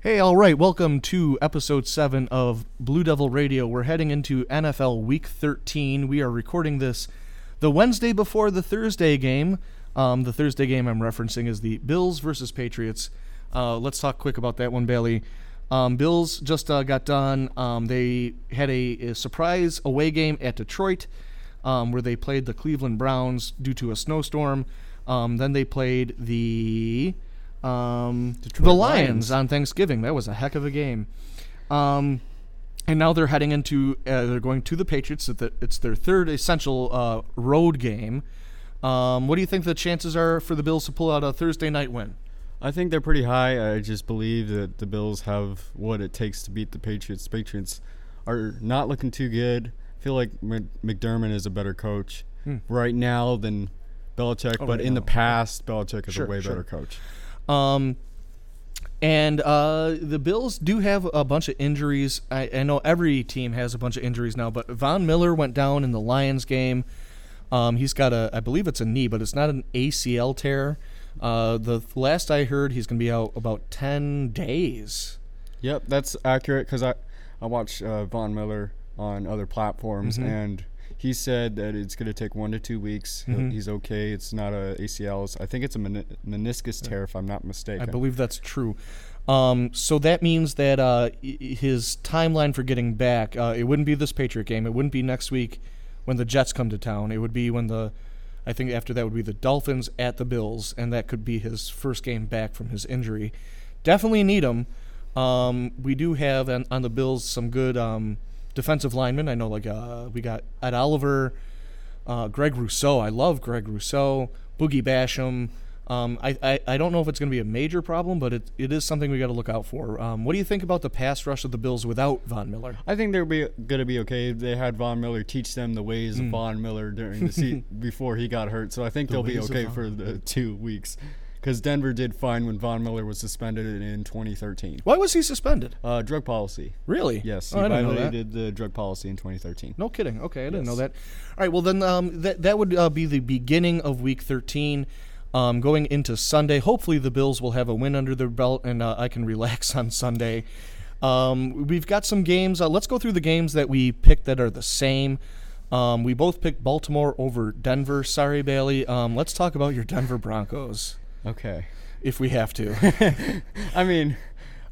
Hey, all right, welcome to episode 7 of Blue Devil Radio. We're heading into NFL Week 13. We are recording this the Wednesday before the Thursday game. Um, the Thursday game I'm referencing is the Bills versus Patriots. Uh, let's talk quick about that one, Bailey. Um, Bills just uh, got done. Um, they had a, a surprise away game at Detroit um, where they played the Cleveland Browns due to a snowstorm. Um, then they played the um, the Lions. Lions on Thanksgiving. That was a heck of a game. Um, and now they're heading into uh, they're going to the Patriots. It's the- It's their third essential uh, road game. Um, what do you think the chances are for the Bills to pull out a Thursday night win? I think they're pretty high. I just believe that the Bills have what it takes to beat the Patriots. The Patriots are not looking too good. I feel like Mc- McDermott is a better coach Hmm. right now than Belichick, Oh, but in the past, Belichick is Sure, a way sure. better coach. Um, and uh, the Bills do have a bunch of injuries. I, I know every team has a bunch of injuries now, but Von Miller went down in the Lions game. Um, he's got a, I believe it's a knee, but it's not an ACL tear. Uh, the last I heard, he's going to be out about 10 days. Yep, that's accurate because I, I watched uh, Von Miller on other platforms, Mhm. and he said that it's going to take one to two weeks. Mhm. He's okay. It's not a ACL. It's- I think it's a meni- meniscus tear, if I'm not mistaken. I believe that's true. Um, so that means that uh, his timeline for getting back, uh, it wouldn't be this Patriot game. It wouldn't be next week when the Jets come to town. It would be when the, I think after that would be the Dolphins at the Bills, and that could be his first game back from his injury. Definitely need him. Um, we do have on, on the Bills some good um, defensive linemen. I know, like uh, we got Ed Oliver, uh, Greg Rousseau. I love Greg Rousseau, Boogie Basham. Um, I, I, I don't know if it's going to be a major problem, but it, it is something we got to look out for. Um, what do you think about the pass rush of the Bills without Von Miller? I think they're be, gonna be okay. They had Von Miller teach them the ways Mm. of Von Miller during the se- before he got hurt, so I think The they'll be okay for the two weeks. Because Denver did fine when Von Miller was suspended in 2013. Why was he suspended? Uh, drug policy. Really? Yes, Oh, he I didn't violated the drug policy in 2013. No kidding. Okay, I didn't know that. All right, well then um, that that would uh, be the beginning of Week 13. Um, going into Sunday, hopefully the Bills will have a win under their belt, and uh, I can relax on Sunday. Um, we've got some games. Uh, let's go through the games that we picked that are the same. Um, we both picked Baltimore over Denver. Sorry, Bailey. Um, let's talk about your Denver Broncos, Okay. if we have to. I mean,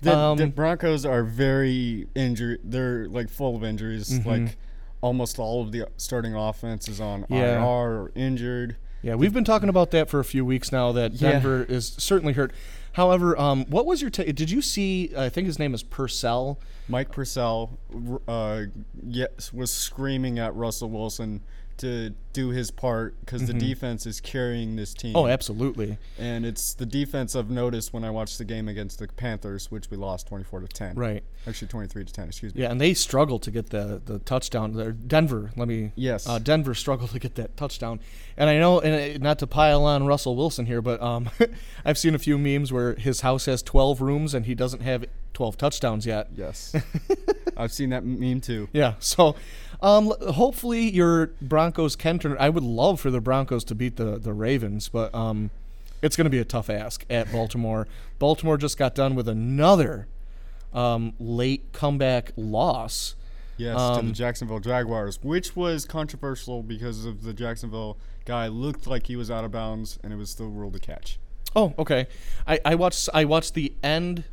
the, the Um, Broncos are very injured. They're like full of injuries. Mhm. Like almost all of the starting offense is on Yeah. IR or injured. Yeah, we've been talking about that for a few weeks now. That Yeah. Denver is certainly hurt. However, um, what was your take? Did you see? I think his name is Purcell. Mike Purcell uh, yes, was screaming at Russell Wilson to do his part because Mhm. the defense is carrying this team. Oh, absolutely. And it's the defense I've noticed when I watched the game against the Panthers, which we lost 24 to 10. Right. Actually, 23 to 10. Excuse me. Yeah, and they struggled to get the the touchdown. There, Denver. Let me. Yes. Uh, Denver struggled to get that touchdown, and I know, and uh, not to pile on Russell Wilson here, but um, I've seen a few memes where his house has 12 rooms and he doesn't have 12 touchdowns yet. Yes. I've seen that meme too. Yeah. So, um, hopefully your Broncos can turn. I would love for the Broncos to beat the the Ravens, but um, it's going to be a tough ask at Baltimore. Baltimore just got done with another um, late comeback loss. Yes, to Um, the Jacksonville Jaguars, which was controversial because of the Jacksonville guy looked like he was out of bounds and it was still ruled a catch. Oh, okay. I, I watched I watched the end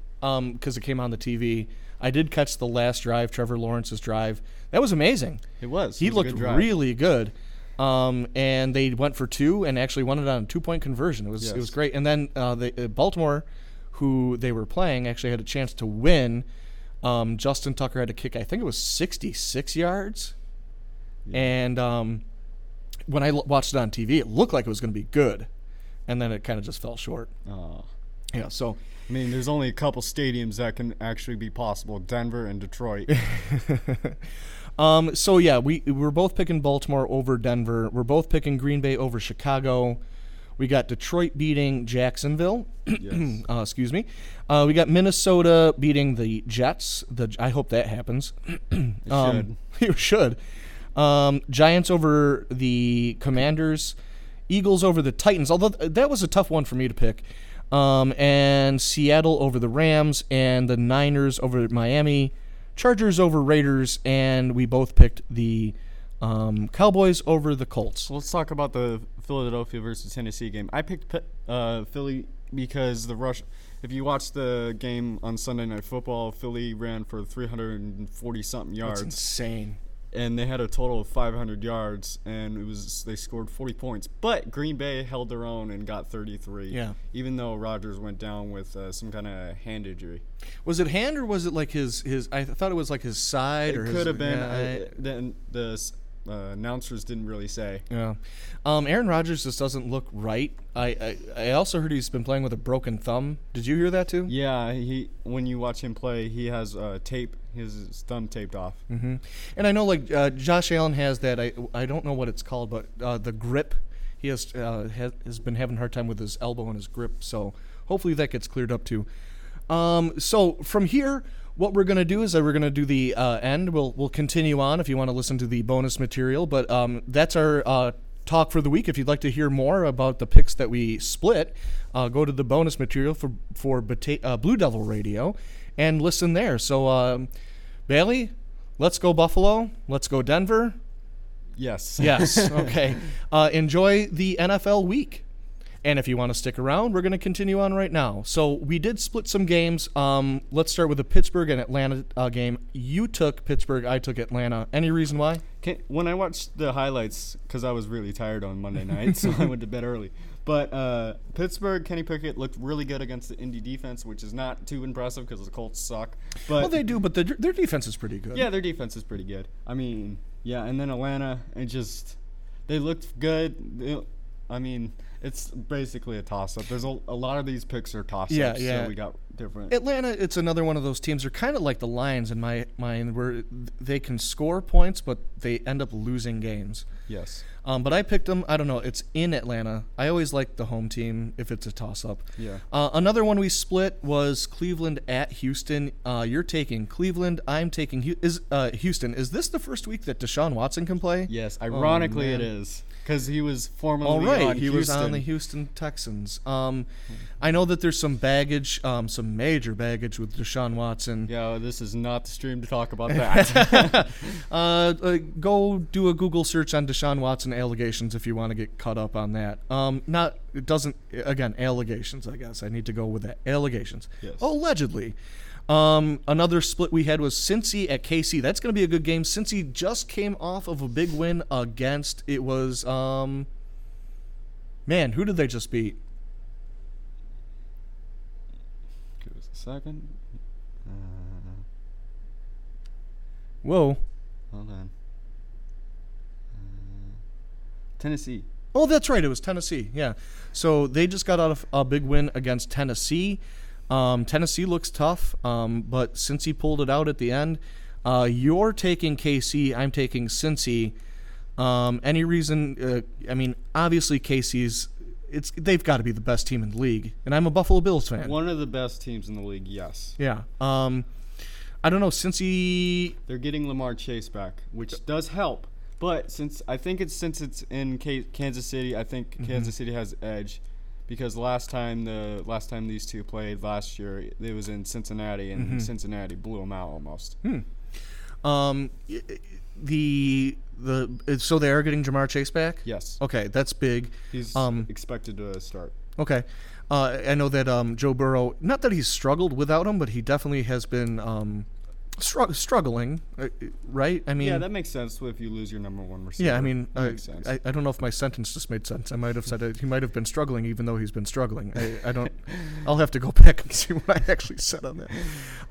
because it came on the TV. I did catch the last drive, Trevor Lawrence's drive. That was amazing. It was. He It was looked good really good. Um, and they went for two and actually won it on a two point conversion. It was it was great. And then uh, the uh, Baltimore, who they were playing, actually had a chance to win. Um, Justin Tucker had to kick. I think it was sixty six yards. Yeah. And um, when I l- watched it on TV, it looked like it was going to be good, and then it kind of just fell short. Aw. Yeah. So I mean, there's only a couple stadiums that can actually be possible: Denver and Detroit. um, so yeah, we we're both picking Baltimore over Denver. We're both picking Green Bay over Chicago. We got Detroit beating Jacksonville. yes. uh, excuse me. Uh, we got Minnesota beating the Jets. The I hope that happens. It um, you should. Um, Giants over the Commanders. Eagles over the Titans. Although th- that was a tough one for me to pick. Um, and Seattle over the Rams, and the Niners over Miami, Chargers over Raiders, and we both picked the um, Cowboys over the Colts. Let's talk about the Philadelphia versus Tennessee game. I picked uh, Philly because the rush. If you watch the game on Sunday Night Football, Philly ran for 340 something yards. That's yards, insane. And they had a total of 500 yards, and it was they scored 40 points. But Green Bay held their own and got 33. Yeah. Even though Rodgers went down with uh, some kind of hand injury, Was it hand or was it like his his? I thought it was like his side it or his, could have been. yeah, I, then the uh, announcers didn't really say. Yeah. Um, Aaron Rodgers just doesn't look right. I, I I also heard he's been playing with a broken thumb. Did you hear that too? Yeah, he when you watch him play, he has uh, tape, his thumb taped off. hmm And I know like uh, Josh Allen has that. I I don't know what it's called, but uh, the grip. He has, uh, has been having a hard time with his elbow and his grip. So hopefully that gets cleared up too. Um, so from here, what we're gonna do is that we're gonna do the uh, end. We'll we'll continue on if you want to listen to the bonus material. But um, that's our uh, talk for the week. If you'd like to hear more about the picks that we split, uh, go to the bonus material for for Bata- uh, Blue Devil Radio and listen there. So um, Bailey, let's go Buffalo. Let's go Denver. Yes. Yes. Okay. Uh, enjoy the NFL week. And if you want to stick around, we're going to continue on right now. So we did split some games. Um, let's start with the Pittsburgh and Atlanta uh, game. You took Pittsburgh. I took Atlanta. Any reason why? Can, when I watched the highlights, because I was really tired on Monday night, so I went to bed early. But uh, Pittsburgh, Kenny Pickett looked really good against the Indy defense, which is not too impressive because the Colts suck. But well, they do, but the, their defense is pretty good. yeah, their defense is pretty good. I mean, yeah, and then Atlanta, it just they looked good. They- I mean, it's basically a toss up. There's a, a lot of these picks are toss ups. Yeah, yeah. So we got different. Atlanta, it's another one of those teams. They're kind of like the Lions in my mind, where they can score points, but they end up losing games. yes. Um, but I picked them. I don't know. It's in Atlanta. I always like the home team if it's a toss up. Yeah. Uh, another one we split was Cleveland at Houston. Uh, you're taking Cleveland. I'm taking Hu- is uh, Houston. Is this the first week that Deshaun Watson can play? Yes. Ironically, it Oh, man. is because he was formerly All right, on he was on the Houston Texans. Um, I know that there's some baggage, um, some major baggage with Deshaun Watson. Yeah, this is not the stream to talk about that. Uh, uh, go do a Google search on Deshaun Watson allegations if you want to get caught up on that. Um, not it doesn't again allegations. I guess I need to go with that allegations. Yes. Allegedly. Um, another split we had was Cincy at KC. That's going to be a good game. Cincy just came off of a big win against. It was um, man, who did they just beat? Give us a second. Uh, Whoa. hold on. Uh, Tennessee. Oh, that's right. It was Tennessee. Yeah. So they just got out of a big win against Tennessee. Um, Tennessee looks tough, um, but Cincy pulled it out at the end, uh, you're taking KC. I'm taking Cincy. Um, any reason? Uh, I mean, obviously KC's. It's they've got to be the best team in the league, and I'm a Buffalo Bills fan. One of the best teams in the league, yes. Yeah. Um, I don't know. Cincy They're getting Lamar Chase back, which does help. But since I think it's since it's in K- Kansas City, I think Mm-hmm. Kansas City has edge because last time the last time these two played last year, it was in Cincinnati, and Mm-hmm. Cincinnati blew them out almost. Um, y- y- the the so they are getting Ja'Marr Chase back. Yes, Okay, that's big. he's Um, expected to start. Okay. Uh, I know that um, Joe Burrow, not that he's struggled without him, but he definitely has been um, stru- struggling, uh, right? I mean, yeah, that makes sense if you lose your number one receiver. yeah, I mean, I, sense. I, I don't know if my sentence just made sense. I might have said it, he might have been struggling even though he's been struggling. I, I don't. I'll have to go back and see what I actually said on that.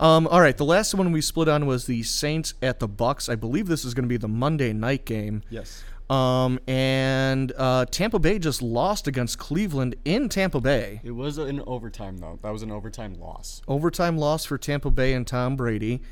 Um, all right, the last one we split on was the Saints at the Bucks. I believe this is going to be the Monday night game. yes, Um, and uh, Tampa Bay just lost against Cleveland in Tampa Bay. it was an overtime though. That was an overtime loss. overtime loss for Tampa Bay and Tom Brady.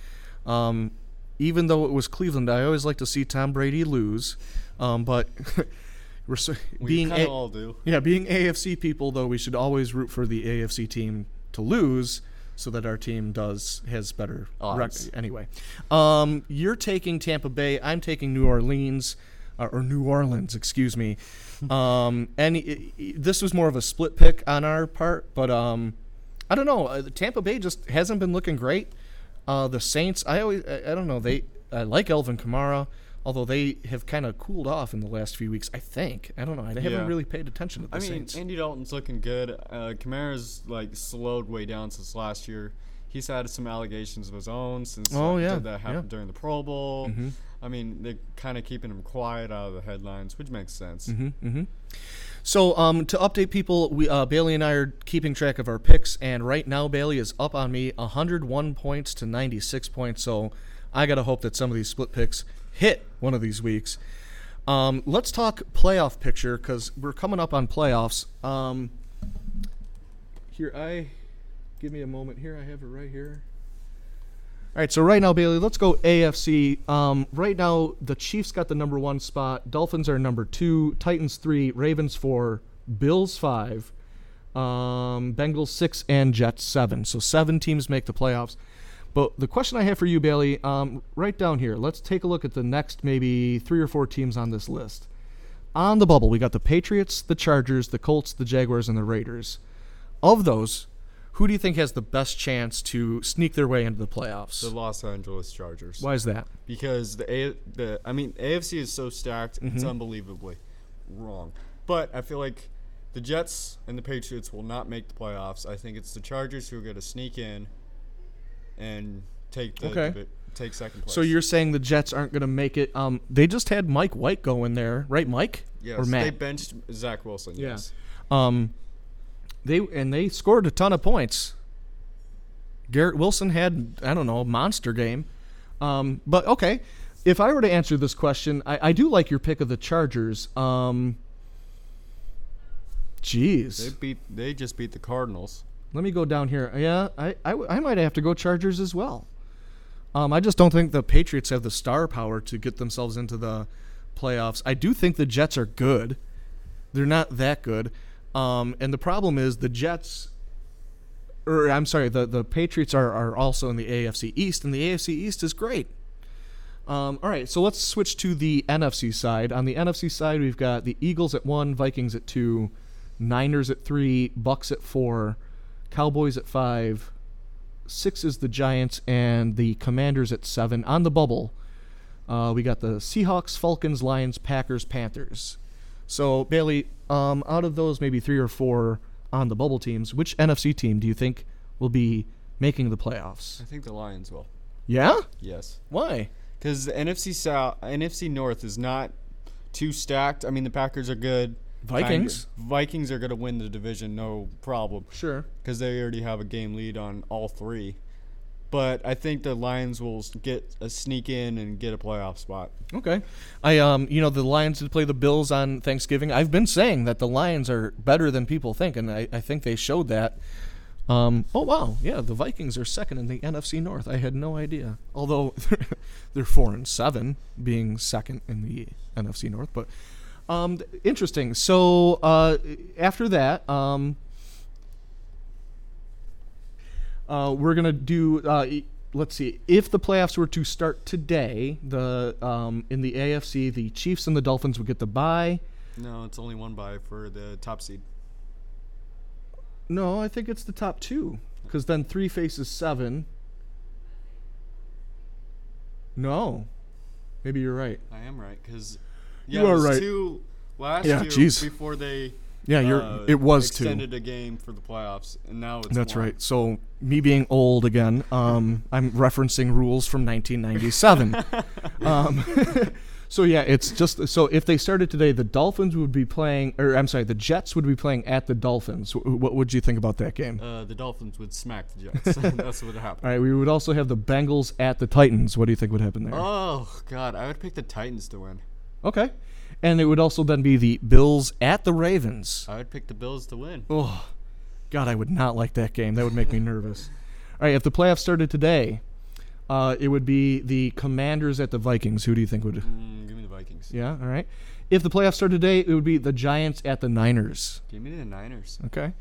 Um, even though it was Cleveland, I always like to see Tom Brady lose. Um, but we're so, We being A- all do. yeah, being AFC people though, we should always root for the AFC team to lose so that our team does has better rec- anyway. Um, you're taking Tampa Bay. I'm taking New Orleans. uh, or New Orleans, excuse me. Um, and i- i- this was more of a split pick on our part, but um, I don't know. Uh, Tampa Bay just hasn't been looking great. Uh, the Saints, I always, I, I don't know. They, I like Alvin Kamara, although they have kind of cooled off in the last few weeks. I think. I don't know. I haven't Yeah. really paid attention to the I mean, Saints. Andy Dalton's looking good. Uh, Kamara's like slowed way down since last year. He's had some allegations of his own since Oh, yeah, that happened yeah. during the Pro Bowl. Mhm. I mean, they're kind of keeping him quiet out of the headlines, which makes sense. Mm-hmm. So, um, to update people, we uh, Bailey and I are keeping track of our picks, and right now Bailey is up on me, 101 points to 96 points. So, I gotta hope that some of these split picks hit one of these weeks. Um, let's talk playoff picture because we're coming up on playoffs. Um, here, I give me a moment. Here, I have it right here. All right, so right now, Bailey, let's go AFC. Um, right now, the Chiefs got the number one spot. Dolphins are number two. Titans three. Ravens four. Bills five. Um, Bengals six and Jets seven. So seven teams make the playoffs. But the question I have for you, Bailey, um, right down here. Let's take a look at the next maybe three or four teams on this list. On the bubble, we got the Patriots, the Chargers, the Colts, the Jaguars, and the Raiders. Of those, who do you think has the best chance to sneak their way into the playoffs? The Los Angeles Chargers. Why is that? Because the A- the I mean AFC is so stacked, it's Mm-hmm. unbelievably wrong. But I feel like the Jets and the Patriots will not make the playoffs. I think it's the Chargers who are going to sneak in and take the Okay. divi- take second place. So you're saying the Jets aren't going to make it? Um, they just had Mike White go in there, right, Mike? yes, or Matt? they benched Zach Wilson. Yeah. Yes. Um, they and they scored a ton of points. Garrett Wilson had I don't know a monster game, um, but okay. If I were to answer this question, I, I do like your pick of the Chargers. Um, They jeez, beat they just beat the Cardinals. let me go down here. Yeah, I, I, I might have to go Chargers as well. Um, I just don't think the Patriots have the star power to get themselves into the playoffs. I do think the Jets are good. They're not that good. Um, and the problem is the Jets, or I'm sorry, the, the Patriots are, are also in the AFC East, and the AFC East is great. Um, all right, so let's switch to the NFC side. On the NFC side, we've got the Eagles at one, Vikings at two, Niners at three, Bucks at four, Cowboys at five, six is the Giants, and the Commanders at seven. On the bubble, uh, we got the Seahawks, Falcons, Lions, Packers, Panthers. So Bailey, um, out of those maybe three or four on the bubble teams, which NFC team do you think will be making the playoffs? I think the Lions will. Yeah, Yes. why? Because the NFC South, NFC North is not too stacked. I mean, the Packers are good. Vikings? Kinda. Vikings are going to win the division, no problem, Sure. because they already have a game lead on all three. But I think the Lions will get a sneak in and get a playoff spot. Okay. I um you know the Lions did play the Bills on Thanksgiving. I've been saying that the Lions are better than people think, and I, I think they showed that. Um, oh wow, yeah, the Vikings are second in the NFC North. I had no idea. Although they're four and seven, being second in the NFC North. But um, interesting. So uh, after that, um, uh, we're gonna do. Uh, let's see. If the playoffs were to start today, the um, in the AFC, the Chiefs and the Dolphins would get the bye. No, it's only one bye for the top seed. No, I think it's the top two, because then three faces seven. No, maybe you're right. I am right, because You yeah, are right. two last Yeah, year jeez. before they Yeah, you're. uh, it was two. extended a game for the playoffs, and now it's That's one. right. So me being old again, um, I'm referencing rules from 1997. um, so yeah, it's just so if they started today, the Dolphins would be playing, or I'm sorry, the Jets would be playing at the Dolphins. What would you think about that game? Uh, the Dolphins would smack the Jets. That's what happened. All right, we would also have the Bengals at the Titans. What do you think would happen there? Oh God, I would pick the Titans to win. Okay, and it would also then be the Bills at the Ravens. I would pick the Bills to win. Oh, God, I would not like that game. That would make me nervous. All right, if the playoffs started today, uh, it would be the Commanders at the Vikings. Who do you think would? Mm, give me the Vikings. Yeah, all right. If the playoffs started today, it would be the Giants at the Niners. Give me the Niners. Okay,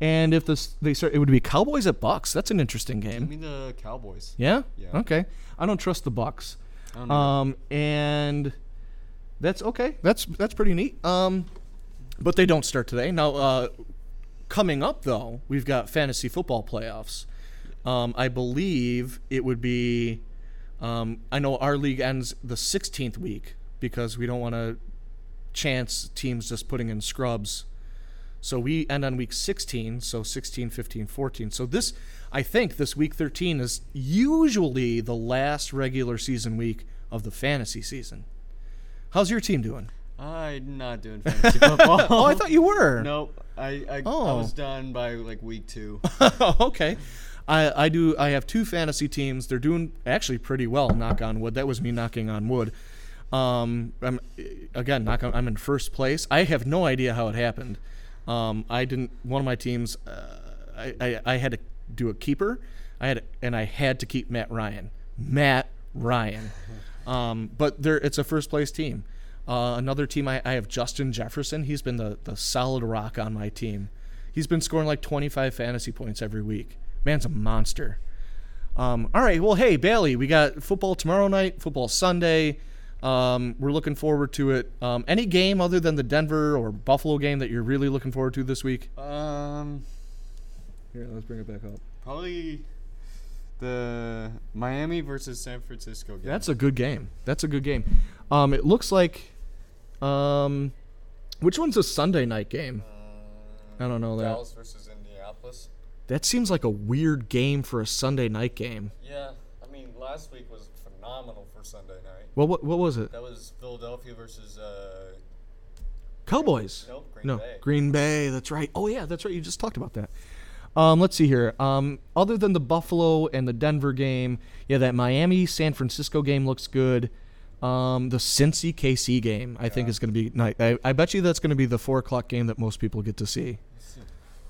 and if this they start, it would be Cowboys at Bucks. That's an interesting game. Give me the Cowboys. Yeah. Yeah. Okay. I don't trust the Bucks. I don't know. Um, and That's okay. That's that's pretty neat. Um, but they don't start today. Now, uh, coming up though, we've got fantasy football playoffs. Um, I believe it would be. Um, I know our league ends the 16th week because we don't want to chance teams just putting in scrubs. So we end on week 16, so 16, 15, 14. So this, I think, this week 13 is usually the last regular season week of the fantasy season. How's your team doing? I'm not doing fantasy football. oh, I thought you were. Nope. I I, I Oh. was done by like week two. okay. I, I do I have two fantasy teams. They're doing actually pretty well, knock on wood. That was me knocking on wood. Um, I'm again knock on, I'm in first place. I have no idea how it happened. Um, I didn't one of my teams uh, I, I, I had to do a keeper. I had and I had to keep Matt Ryan. Matt Ryan. Um, but there it's a first place team. Uh, another team I, I have Justin Jefferson. He's been the, the solid rock on my team. He's been scoring like 25 fantasy points every week. Man's a monster. Um, all right, well, hey Bailey, we got football tomorrow night, football Sunday. Um, we're looking forward to it. Um, any game other than the Denver or Buffalo game that you're really looking forward to this week? Um, Here, let's bring it back up. probably the Miami versus San Francisco game. That's a good game. That's a good game. Um, it looks like, um, which one's a Sunday night game? I don't know that. Dallas versus Indianapolis. That seems like a weird game for a Sunday night game. Yeah, I mean, last week was phenomenal for Sunday night. Well, what what was it? That was Philadelphia versus uh, Cowboys. nope, Green no, Bay. Green Bay. That's right. Oh yeah, that's right. You just talked about that. Um, let's see here. Um, other than the Buffalo and the Denver game, yeah, that Miami San Francisco game looks good. Um, the Cincy KC game, I think, is going to be nice. I, I bet you that's going to be the four o'clock game that most people get to see.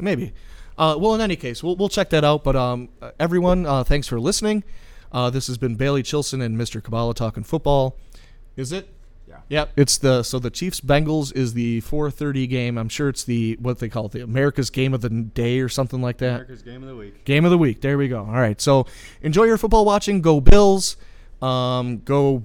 Maybe. Uh, well, in any case, we'll, we'll check that out. But um, everyone, uh, thanks for listening. Uh, this has been Bailey Chilson and Mr. Kabbalah talking football. Is it? Yeah. Yep. It's the so the Chiefs Bengals is the 4:30 game. I'm sure it's the what they call it, the America's Game of the Day or something like that. America's game of the week. Game of the week. There we go. All right. So enjoy your football watching. Go Bills. Um, go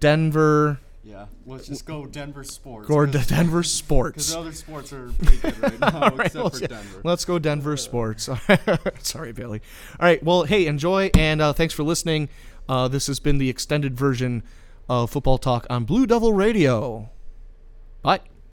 Denver. Yeah. Let's just go Denver sports. Go to Denver Sports. the other sports are pretty good right now, All right, except let's, for Denver. let's go Denver Sports. Sorry, Bailey. All right. Well, hey, enjoy and uh, thanks for listening. Uh, this has been the extended version of Football Talk on Blue Devil Radio. Bye.